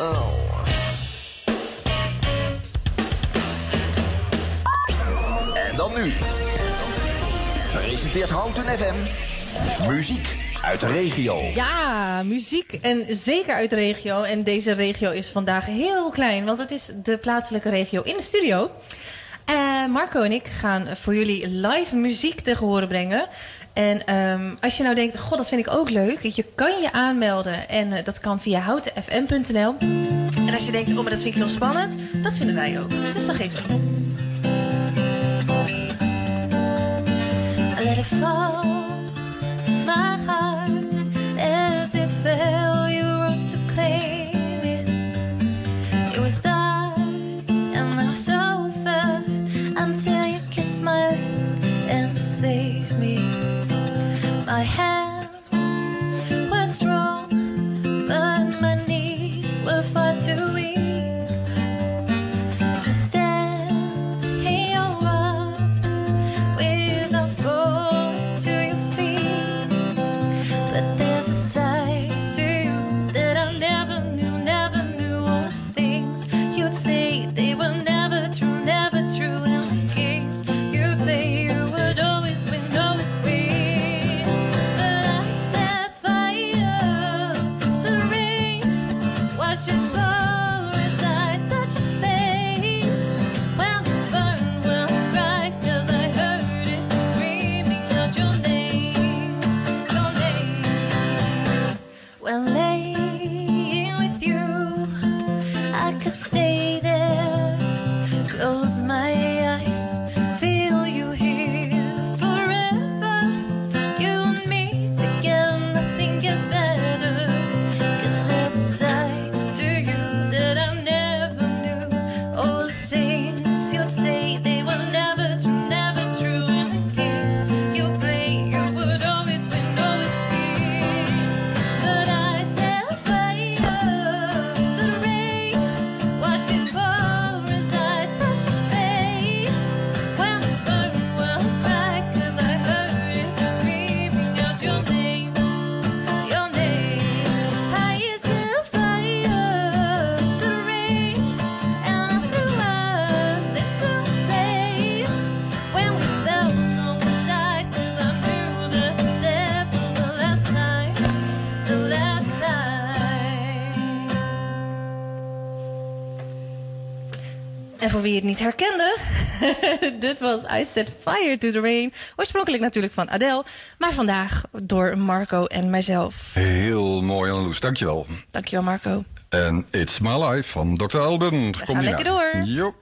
Oh. En dan nu. Presenteert Houten FM. Muziek uit de regio. Ja, muziek en zeker uit de regio. En deze regio is vandaag heel klein, want het is de plaatselijke regio in de studio. Uh, Marco en ik gaan voor jullie live muziek tegen horen brengen. En um, als je nou denkt, god, dat vind ik ook leuk. Je kan je aanmelden en uh, dat kan via houtenfm.nl. En als je denkt, oh, maar dat vind ik heel spannend. Dat vinden wij ook. Dus dan geef het. Let it fall, my heart, as it you to En voor wie het niet herkende, dit was I Set Fire to the Rain. Oorspronkelijk natuurlijk van Adele, maar vandaag door Marco en mijzelf. Heel mooi, Anneloes. Dankjewel. Dankjewel, Marco. En It's My Life van Dr. Alban. We gaan lekker door. Joep.